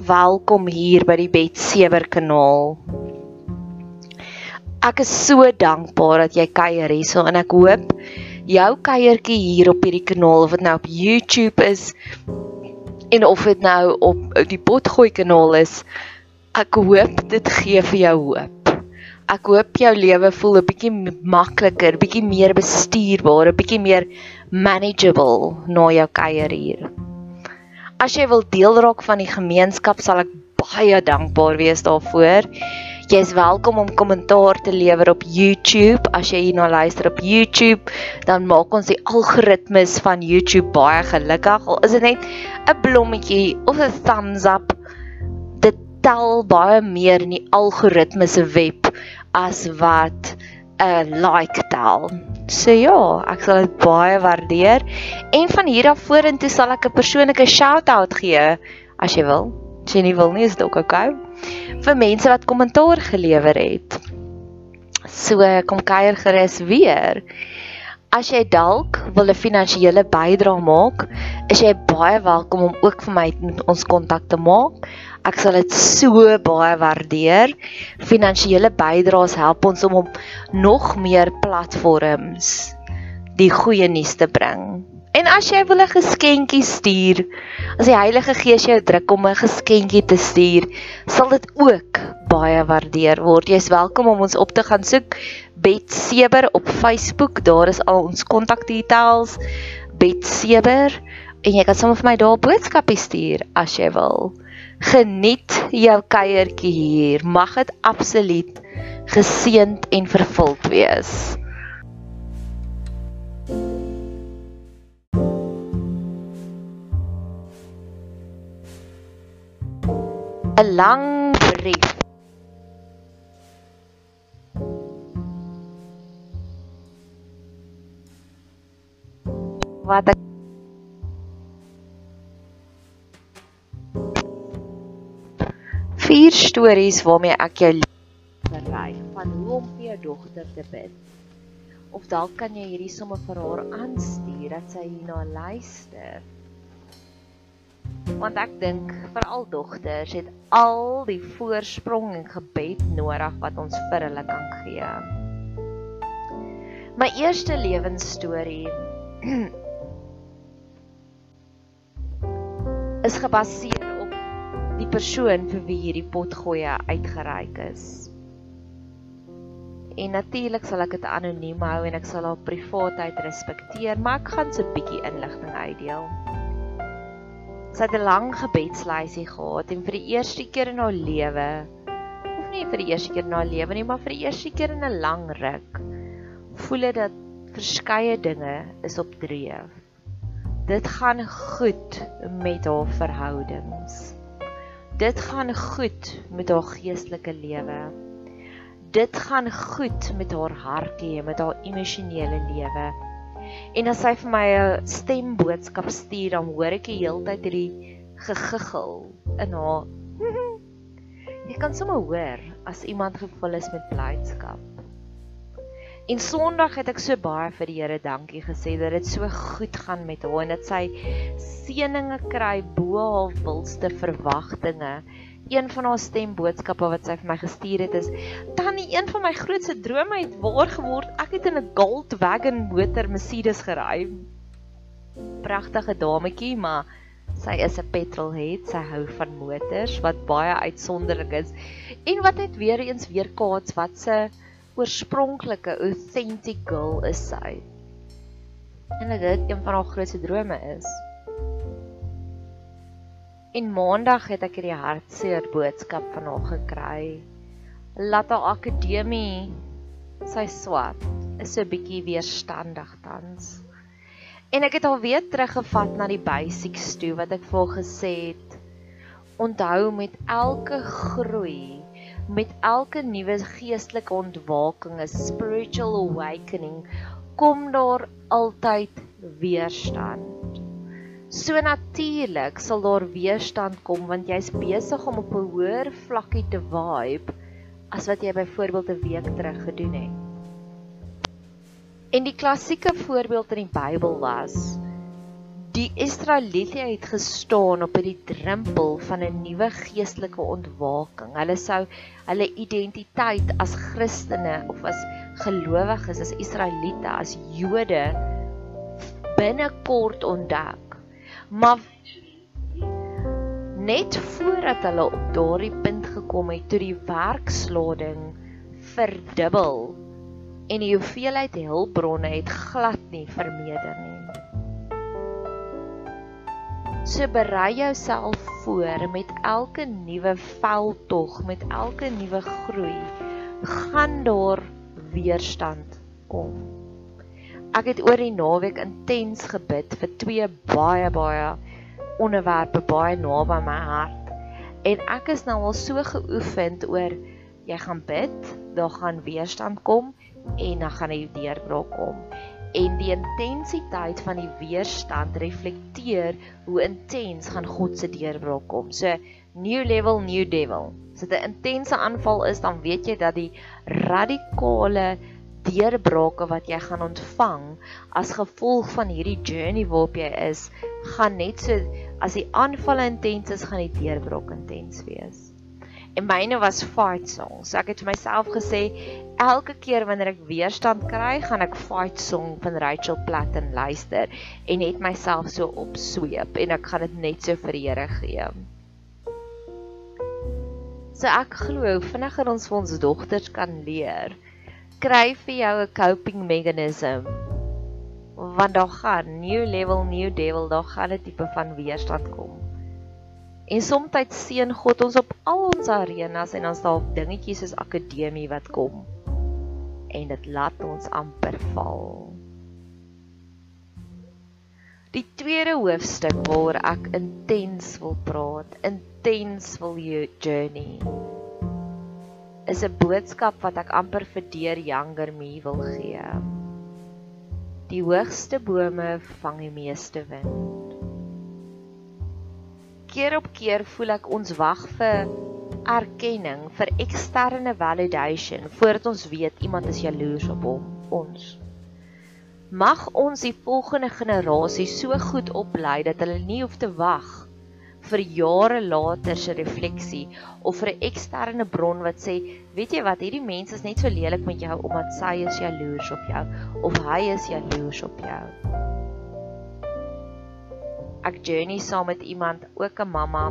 welkom hier by die Betsewer kanaal. Ek is so dankbaar dat jy kuier hierso en ek hoop jou kuiertjie hier op hierdie kanaal of dit nou op YouTube is en of dit nou op die Potgooi kanaal is, ek hoop dit gee vir jou hoop. Ek hoop jou lewe voel 'n bietjie makliker, bietjie meer bestuurbaar, 'n bietjie meer manageable na jou kuier hier. As jy wil deel raak van die gemeenskap, sal ek baie dankbaar wees daarvoor. Jy is welkom om kommentaar te lewer op YouTube. As jy hierna luister op YouTube, dan maak ons die algoritmes van YouTube baie gelukkig. Al is dit net 'n blommetjie of 'n thumbs up, dit tel baie meer in die algoritmes se web as wat 'n like tel. So ja, ek sal dit baie waardeer. En van hier af vorentoe sal ek 'n persoonlike shout-out gee as jy wil. As jy nie wil nie, is dit ook oukei. Okay vir mense wat kommentaar gelewer het. So kom kuier gerus weer. As jy dalk wil 'n finansiële bydrae maak, is jy baie welkom om ook vir my met ons kontak te maak. Ek sal dit so baie waardeer. Finansiële bydraes help ons om op nog meer platforms die goeie nuus te bring. En as jy wil 'n geskenkie stuur, as die Heilige Gees jou druk om 'n geskenkie te stuur, sal dit ook baie waardeer word. Jy's welkom om ons op te gaan soek Bet Seber op Facebook. Daar is al ons kontakdetails. Bet Seber en jy kan sommer vir my daar 'n boodskapie stuur as jy wil. Geniet jou kuiertjie hier. Mag dit absoluut geseënd en vervuld wees. 'n lang brief. Stories waarmee ek jou bereik van hoe om vir jou dogter te bid. Of dalk kan jy hierdie somme vir haar aanstuur dat sy hierna luister want ek dink veral dogters het al die voorsprong en gebed nodig wat ons vir hulle kan gee. My eerste lewensstorie is gebaseer die persoon vir wie hierdie potgoeie uitgereik is. En natuurlik sal ek dit anoniem hou en ek sal haar privaatheid respekteer, maar ek gaan so 'n bietjie inligting uitdeel. Sy het 'n lang gebedslysie gehad en vir die eerste keer in haar lewe, of nie vir die eerste keer in haar lewe nie, maar vir die eerste keer in 'n lang ruk, voel dit dat verskeie dinge is op dreef. Dit gaan goed met haar verhoudings. Dit gaan goed met haar geestelike lewe. Dit gaan goed met haar hartjie met haar emosionele lewe. En as sy vir my 'n stemboodskap stuur, dan hoor ek die hele tyd hierdie gegiggel in haar. Jy kan sommer hoor as iemand gevul is met blydskap. En Sondag het ek so baie vir die Here dankie gesê dat dit so goed gaan met haar en dat sy seëninge kry bo haar wildste verwagtinge een van haar stemboodskappe wat sy vir my gestuur het is: "Tannie, een van my grootste drome het waar geword. Ek het in 'n Gold Wagon motor Mercedes gery." Pragtige dametjie, maar sy is 'n petrolhead. Sy hou van motors wat baie uitsonderlik is en wat net weer eens weer kaats wat se oorspronklike authentic girl is sy. En dit een van haar grootste drome is. En maandag het ek hierdie hartseer boodskap van haar gekry. Laat haar akademie sy swat is so bietjie weerstandig tans. En ek het al weer teruggevat na die basics toe wat ek voor gesê het. Onthou met elke groei, met elke nuwe geestelike ontwaking, 'n spiritual awakening, kom daar altyd weerstand. So natuurlik sal daar weerstand kom want jy's besig om op 'n hoër vlakkie te vibe as wat jy byvoorbeeld 'n week terug gedoen het. En die klassieke voorbeeld in die Bybel was Die Israeliete het gestaan op die drempel van 'n nuwe geestelike ontwaking. Hulle sou hulle identiteit as Christene of as gelowiges, as Israeliete, as Jode binnekort ontdek. Maar net voordat hulle op daardie punt gekom het, toe die werkslading verdubbel en die hoeveelheid hulpbronne het glad nie vermeerder nie. So berei jouself voor met elke nuwe veldtog, met elke nuwe groei, gaan daar weerstand kom. Ek het oor die naweek intens gebid vir twee baie baie onderwerpe baie naby my hart. En ek is nou al so geoefend oor jy gaan bid, daar gaan weerstand kom en dan gaan die deurbraak kom en die intensiteit van die weerstand reflekteer hoe intens gaan God se deurbraak kom. So new level, new devil. As dit 'n intense aanval is, dan weet jy dat die radikale deurbrake wat jy gaan ontvang as gevolg van hierdie journey waarop jy is, gaan net so as die aanval intens is, gaan die deurbraak intens wees en myne was fight songs. So ek het vir myself gesê elke keer wanneer ek weerstand kry, gaan ek fight song van Rachel Platten luister en net myself so opsweep en ek gaan dit net so vir die Here gee. So ek glo vinniger ons vir ons dogters kan leer, kry vir jou 'n coping mechanism. Want daar gaan new level, new devil, daar gaan 'n tipe van weerstand kom. En soms seën God ons op al ons arenas en dan staan dingetjies soos akademie wat kom. En dit laat ons amper val. Die tweede hoofstuk waaroor ek intens wil praat, intens wil jou journey is 'n boodskap wat ek amper vir deur younger me wil gee. Die hoogste bome vang die meeste wind keer op keer voel ek ons wag vir erkenning, vir eksterne validation voordat ons weet iemand is jaloers op hom, ons. Mag ons die volgende generasie so goed oplei dat hulle nie hoef te wag vir jare later se refleksie of vir 'n eksterne bron wat sê, weet jy wat, hierdie mens is net so lelik met jou omdat sy is jaloers op jou of hy is jaloers op jou ek journey saam met iemand, ook 'n mamma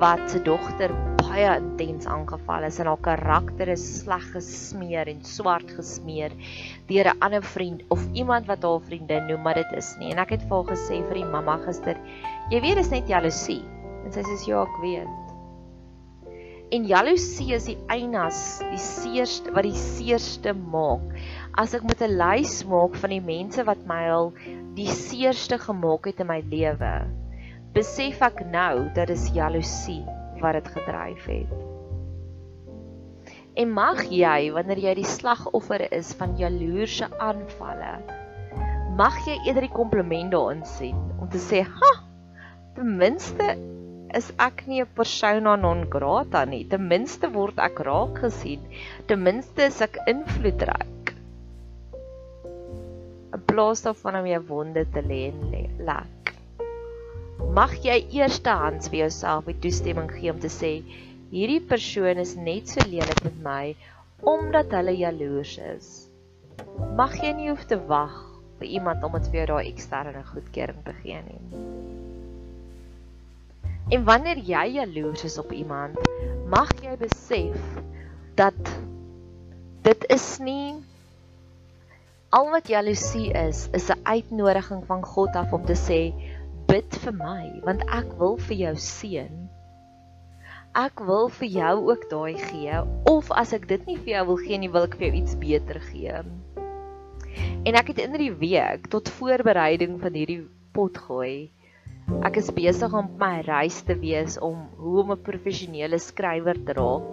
wat se dogter baie intens aangeval is en haar karakter is sleg gesmeer en swart gesmeer deur 'n ander vriend of iemand wat haar vriendin noem, maar dit is nie. En ek het vir haar gesê vir die mamma gister, jy weet dis net jaloesie. En sy sê ja, ek weet. En jaloesie is die einas, die seerste wat die seerste maak. As ek met 'n lys maak van die mense wat my al die seerste gemaak het in my lewe, besef ek nou dat dit jaloesie wat dit gedryf het. En mag jy wanneer jy die slagoffer is van jaloerse aanvalle, mag jy eerder die kompliment daarin sien om te sê, "Ha, ten minste is ek nie 'n persona non grata nie. Ten minste word ek raak gesien. Ten minste is ek invloedryk." 'n plaas daarvan om jou wonde te lê en lek. Mag jy eerstehands vir jouself die toestemming gee om te sê hierdie persoon is net so lelik met my omdat hulle jaloers is. Mag jy nie hoef te wag vir iemand om dit vir jou daai eksterne goedkeuring te gee nie. En wanneer jy jaloers is op iemand, mag jy besef dat dit is nie Al wat jaloesie is, is 'n uitnodiging van God af om te sê bid vir my want ek wil vir jou seën. Ek wil vir jou ook daai gee of as ek dit nie vir jou wil gee nie, wil ek vir jou iets beter gee. En ek het in hierdie week tot voorbereiding van hierdie pot gooi. Ek is besig om my reis te wees om hoe om 'n professionele skrywer te raak.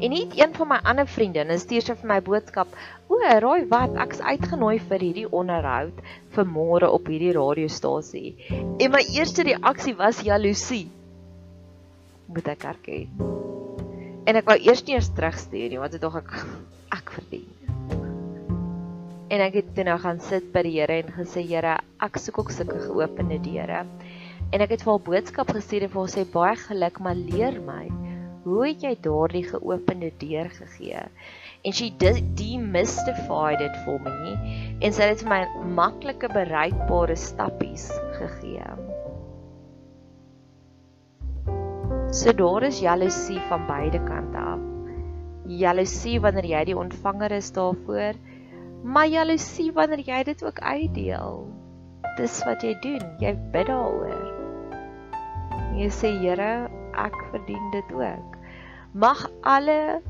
En net een van my ander vriendinne stuur sy vir my boodskap: "O, raai wat, ek's uitgenooi vir hierdie onderhoud vir môre op hierdie radiostasie." En my eerste reaksie was jaloesie. Moet ek erken. En ek wou eers nie eens terugstuur nie, want dit dog ek ek verdien. En ek het toe nou gaan sit by die Here en gesê Here, ek soek ook sulke geopende deure. En ek het vir haar boodskap gestuur en vir haar sê baie geluk, maar leer my, hoe het jy daardie geopende deur gegee? En she demystified it for me en sy het vir my maklike bereikbare stappies gegee. So daar is jaloesie van beide kante af. Jaloesie wanneer jy die ontvanger is daarvoor, maar jaloesie wanneer jy dit ook uitdeel. Dis wat jy doen. Jy bid daaroor. Jy sê Here, ek verdien dit ook. Mag alle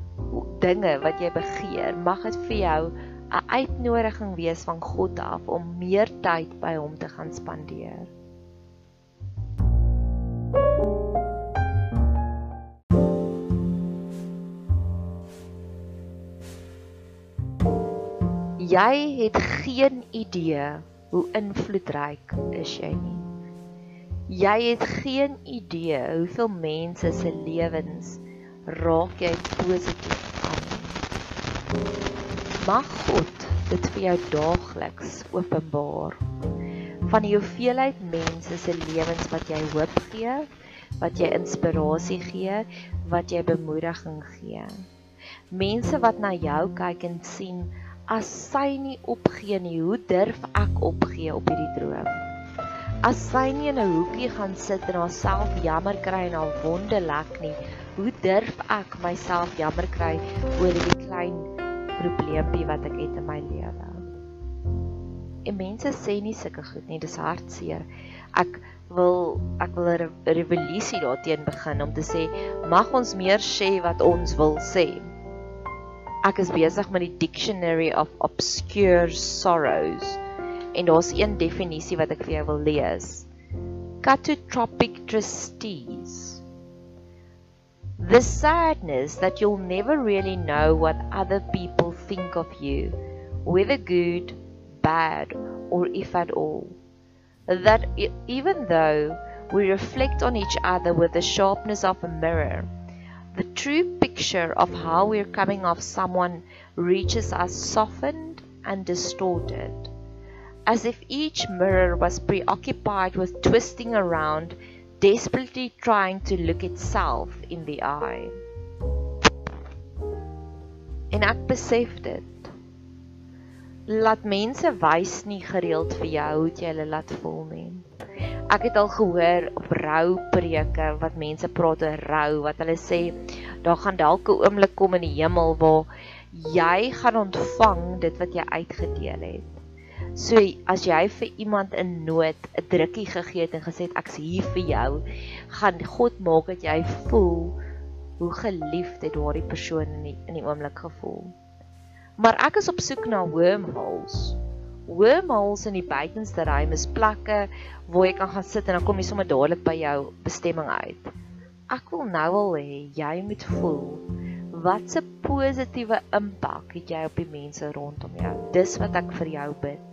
dinge wat jy begeer, mag dit vir jou 'n uitnodiging wees van God af om meer tyd by hom te gaan spandeer. Jy het geen idee hoe invloedryk is jy nie. Jy het geen idee hoeveel mense se lewens raak jy positief aan. Mag God dit vir jou daagliks openbaar van die hoeveelheid mense se lewens wat jy hoop gee, wat jy inspirasie gee, wat jy bemoediging gee. Mense wat na jou kyk en sien as sy nie opgee nie, hoe durf ek opgee op hierdie droom? As sy nie in 'n hoekie gaan sit en haarself jammer kry en haar wonde lek nie, hoe durf ek myself jammer kry oor die klein probleempie wat ek het in my lewe? En mense sê nie sulke goed nie, dis hartseer. Ek wil ek wil 'n revolusie daarteen begin om te sê mag ons meer sê wat ons wil sê. Ek is besig met die Dictionary of Obscure Sorrows en daar's een definisie wat ek vir jou wil lees. Catotropic tristesse. The sadness that you'll never really know what other people think of you, whether good, bad, or if at all. That even though we reflect on each other with the sharpness of a mirror, the true picture of how we're coming off someone reaches us softened and distorted, as if each mirror was preoccupied with twisting around, desperately trying to look itself in the eye. En ek besef dit. Laat mense wys nie gereeld vir jou hoe jy hulle laat voel nie. Ek het al gehoor op rou preke wat mense praat oor rou wat hulle sê daar gaan dalk 'n oomblik kom in die hemel waar jy gaan ontvang dit wat jy uitgedeel het. So as jy vir iemand in nood 'n drukkie gegee het en gesê het ek's hier vir jou, gaan God maak dat jy voel hoe geliefd het daardie persoon in die, in die oomblik gevoel. Maar ek is op soek na wormholes wormholes in die buitenste ruim is plekke waar jy kan gaan sit en dan kom jy sommer dadelik by jou bestemming uit. Ek wil nou al hê jy moet voel wat 'n positiewe impak het jy op die mense rondom jou. Dis wat ek vir jou bid.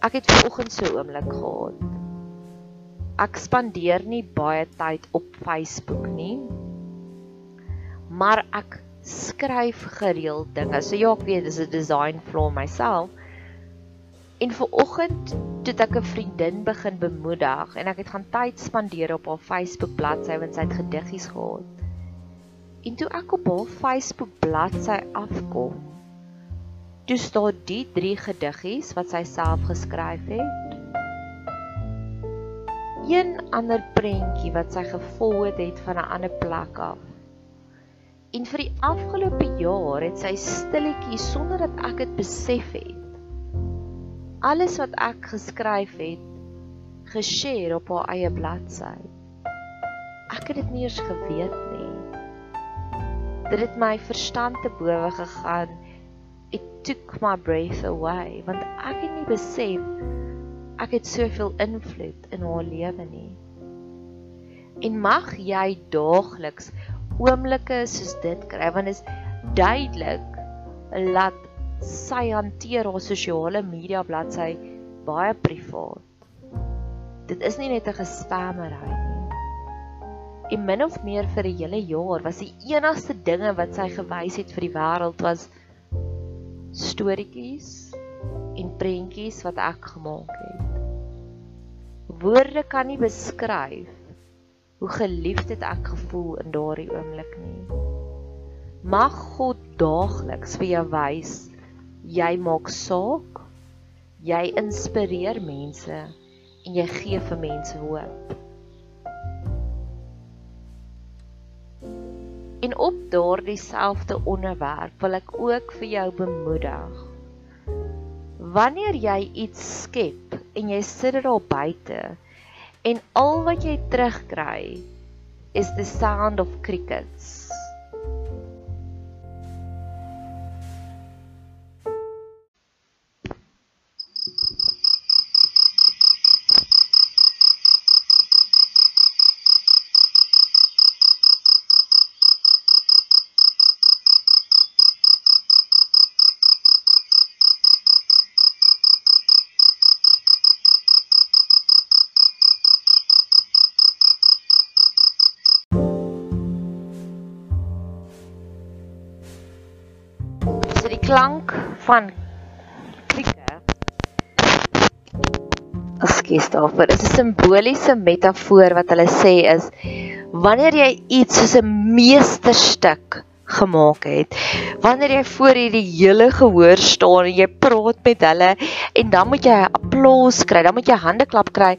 Ek het vanoggend so 'n oomblik gehad. Ek spandeer nie baie tyd op Facebook nie. Maar ek skryf gereeld dinge. So ja, ek weet dis 'n design flaw myself. En vir oggend toe ek 'n vriendin begin bemoedig en ek het gaan tyd spandeer op haar Facebook bladsy want sy het gediggies gehad. En toe ek op haar Facebook bladsy afkom, toe staan die drie gediggies wat sy self geskryf het. Een ander prentjie wat sy gevolg het van 'n ander plek af En vir die afgelope jaar het sy stilletjies sonder dat ek dit besef het. Alles wat ek geskryf het, geshare op haar eie bladsy. Ek het dit nie eens geweet nie. Dit het my verstand te bowe gegaan. It took my breath away want ek het nie besef ek het soveel invloed in haar lewe nie. En mag jy daagliks oomblikke soos dit kry want is duidelik laat sy hanteer haar sosiale media bladsy baie privaat. Dit is nie net 'n gespammerheid nie. En min of meer vir 'n hele jaar was die enigste dinge wat sy gewys het vir die wêreld was storieetjies en prentjies wat ek gemaak het. Woorde kan nie beskryf hoe geliefd het ek gevoel in daardie oomblik nie. Mag God daagliks vir jou wys jy maak saak, jy inspireer mense en jy gee vir mense hoop. En op daardie selfde onderwerp wil ek ook vir jou bemoedig. Wanneer jy iets skep en jy sit dit daar buite en al wat jy terugkry is the sound of crickets. Klank van krieke. Ekskuus daarvoor. Dit is 'n simboliese metafoor wat hulle sê is wanneer jy iets soos 'n meesterstuk gemaak het. Wanneer jy voor hierdie hele gehoor staan en jy praat met hulle en dan moet jy applous kry, dan moet jy hande klap kry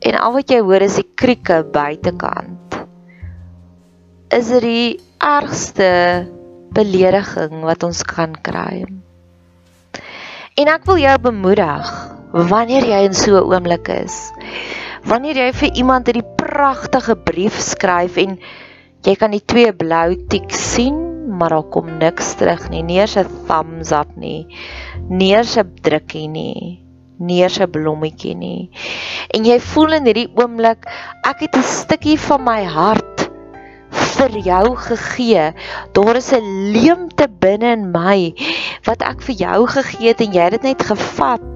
en al wat jy hoor is die krieke buitekant. Is dit die ergste belediging wat ons kan kry. En ek wil jou bemoedig wanneer jy in so 'n oomblik is. Wanneer jy vir iemand 'n pragtige brief skryf en jy kan die twee blou tik sien, maar daar kom niks terug nie. Nie 'n thumbs up nie. Nie 'n drukkie nie. Nie 'n blommetjie nie. En jy voel in hierdie oomblik ek het 'n stukkie van my hart vir jou gegee. Daar is 'n leemte binne in my wat ek vir jou gegee het en jy het dit net gevat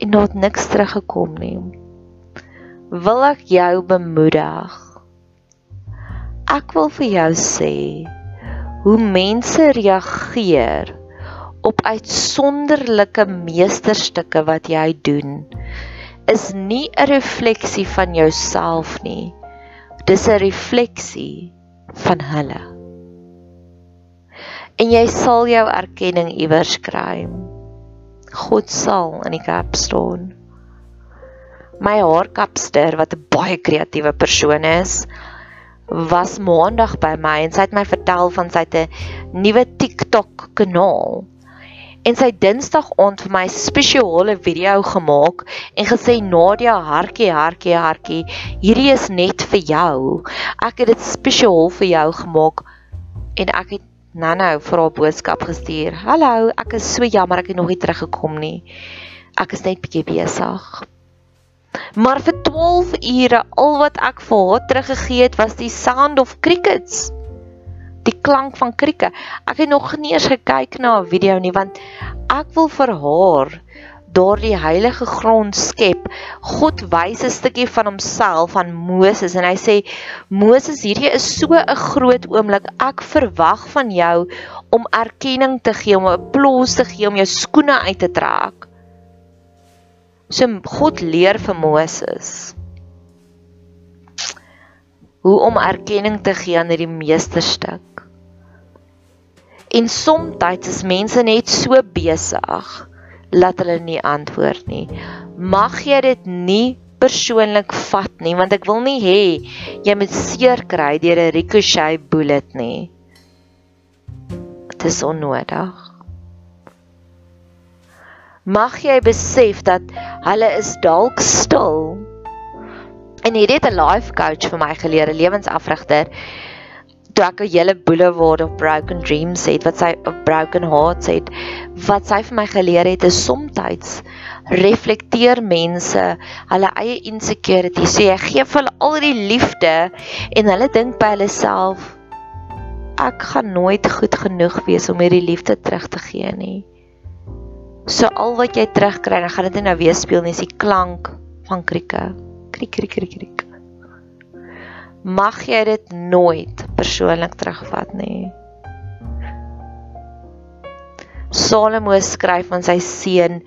en daar het niks teruggekom nie. Wil ek jou bemoedig? Ek wil vir jou sê hoe mense reageer op uitsonderlike meesterstukke wat jy doen is nie 'n refleksie van jouself nie. Dis 'n refleksie van hulle. En jy sal jou erkenning iewers kry. God sal in die kap staan. My haarkapster wat 'n baie kreatiewe persoon is, was maandag by my en sy het my vertel van sy 'n nuwe TikTok kanaal. En sy Dinsdag aand vir my spesiale video gemaak en gesê Nadia hartjie hartjie hartjie, hierdie is net vir jou. Ek het dit spesiaal vir jou gemaak en ek het nou-nou vir haar boodskap gestuur. Hallo, ek is so jammer ek het nog nie teruggekom nie. Ek is net bietjie besig. Maar vir 12 ure al wat ek vir haar teruggegee het was die sound of crickets. Die klank van krieke. Ek het nog nie eens gekyk na 'n video nie want ek wil vir haar daardie heilige grond skep. God wys 'n stukkie van homself aan Moses en hy sê Moses, hierdie is so 'n groot oomblik. Ek verwag van jou om erkenning te gee, om 'n plos te gee, om jou skoene uit te trek. So God leer vir Moses hoe om erkenning te gee aan hierdie meesterstuk. En soms is mense net so besig laat hulle nie antwoord nie. Mag jy dit nie persoonlik vat nie want ek wil nie hê jy moet seer kry deur 'n ricochet bullet nie. Dit is onnodig. Mag jy besef dat hulle is dalk stil. En hierdie het 'n life coach vir my geleer, 'n lewensafrigter toe ek 'n hele boulevard of broken dreams het wat sy of broken hearts het wat sy vir my geleer het is soms reflekteer mense hulle eie insecurities. So jy gee vir hulle al die liefde en hulle dink by hulle self ek gaan nooit goed genoeg wees om hierdie liefde terug te gee nie. So al wat jy terugkry dan gaan dit nou weer speel net die klank van krieke kriek kriek kriek kriek mag jy dit nooit persoonlik terugvat nie. Salomo skryf aan sy seun: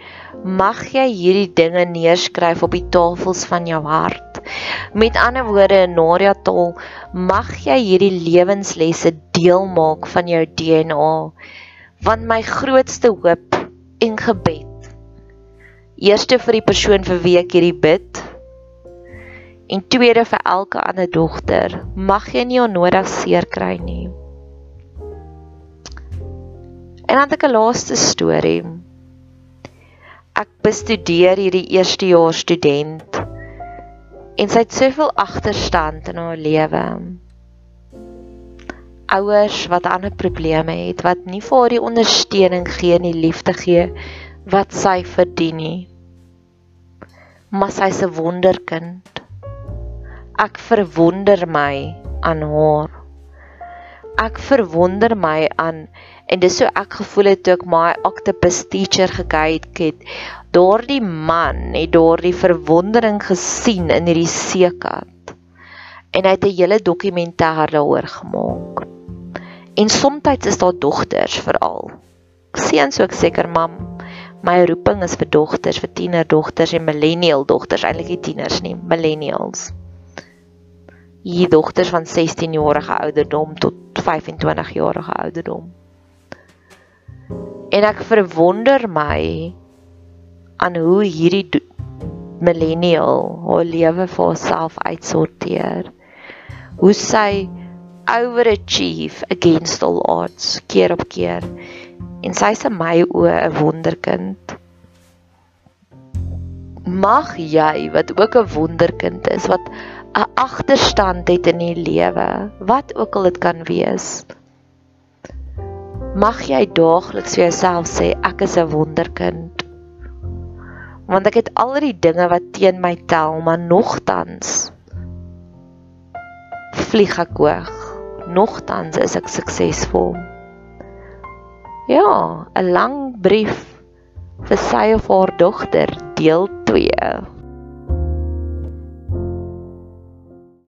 "Mag jy hierdie dinge neerskryf op die tafels van jou hart." Met ander woorde in Naria taal, mag jy hierdie lewenslesse deel maak van jou DNA. Want my grootste hoop en gebed Eerste vir die persoon vir wie ek hierdie bid en tweede vir elke ander dogter, mag jy nie onnodig seer kry nie. En dan 'n laaste storie. Ek bestudeer hierdie eerste jaar student en sy het soveel agterstand in haar lewe. Ouers wat ander probleme het, wat nie vir haar die ondersteuning gee en die liefde gee wat sy verdien nie. Maar sy's 'n wonderkind. Ek verwonder my aan haar. Ek verwonder my aan en dis so ek gevoel het toe ek my octopus teacher gekyk het. Daardie man het daardie verwondering gesien in hierdie seekat. En hy het 'n hele dokumentêr daaroor gemaak. En soms is daar dogters veral. Seuns ook seker mam My roeping is vir dogters, vir tienerdogters en millennial dogters, eintlik nie tieners nie, millennials. Hier dogters van 16 jarige ouderdom tot 25 jarige ouderdom. En ek verwonder my aan hoe hierdie millennial haar lewe vir haarself uitsorteer. Hoe sy overachieve against all odds keer op keer en sy is in my oë 'n wonderkind. Mag jy wat ook 'n wonderkind is wat 'n agterstand het in die lewe, wat ook al dit kan wees. Mag jy daagliks vir jouself sê ek is 'n wonderkind. Want ek het al die dinge wat teen my tel, maar nogtans vlieg ek hoog. Nogtans is ek suksesvol. Ja, 'n lang brief vir sy of haar dogter deel 2.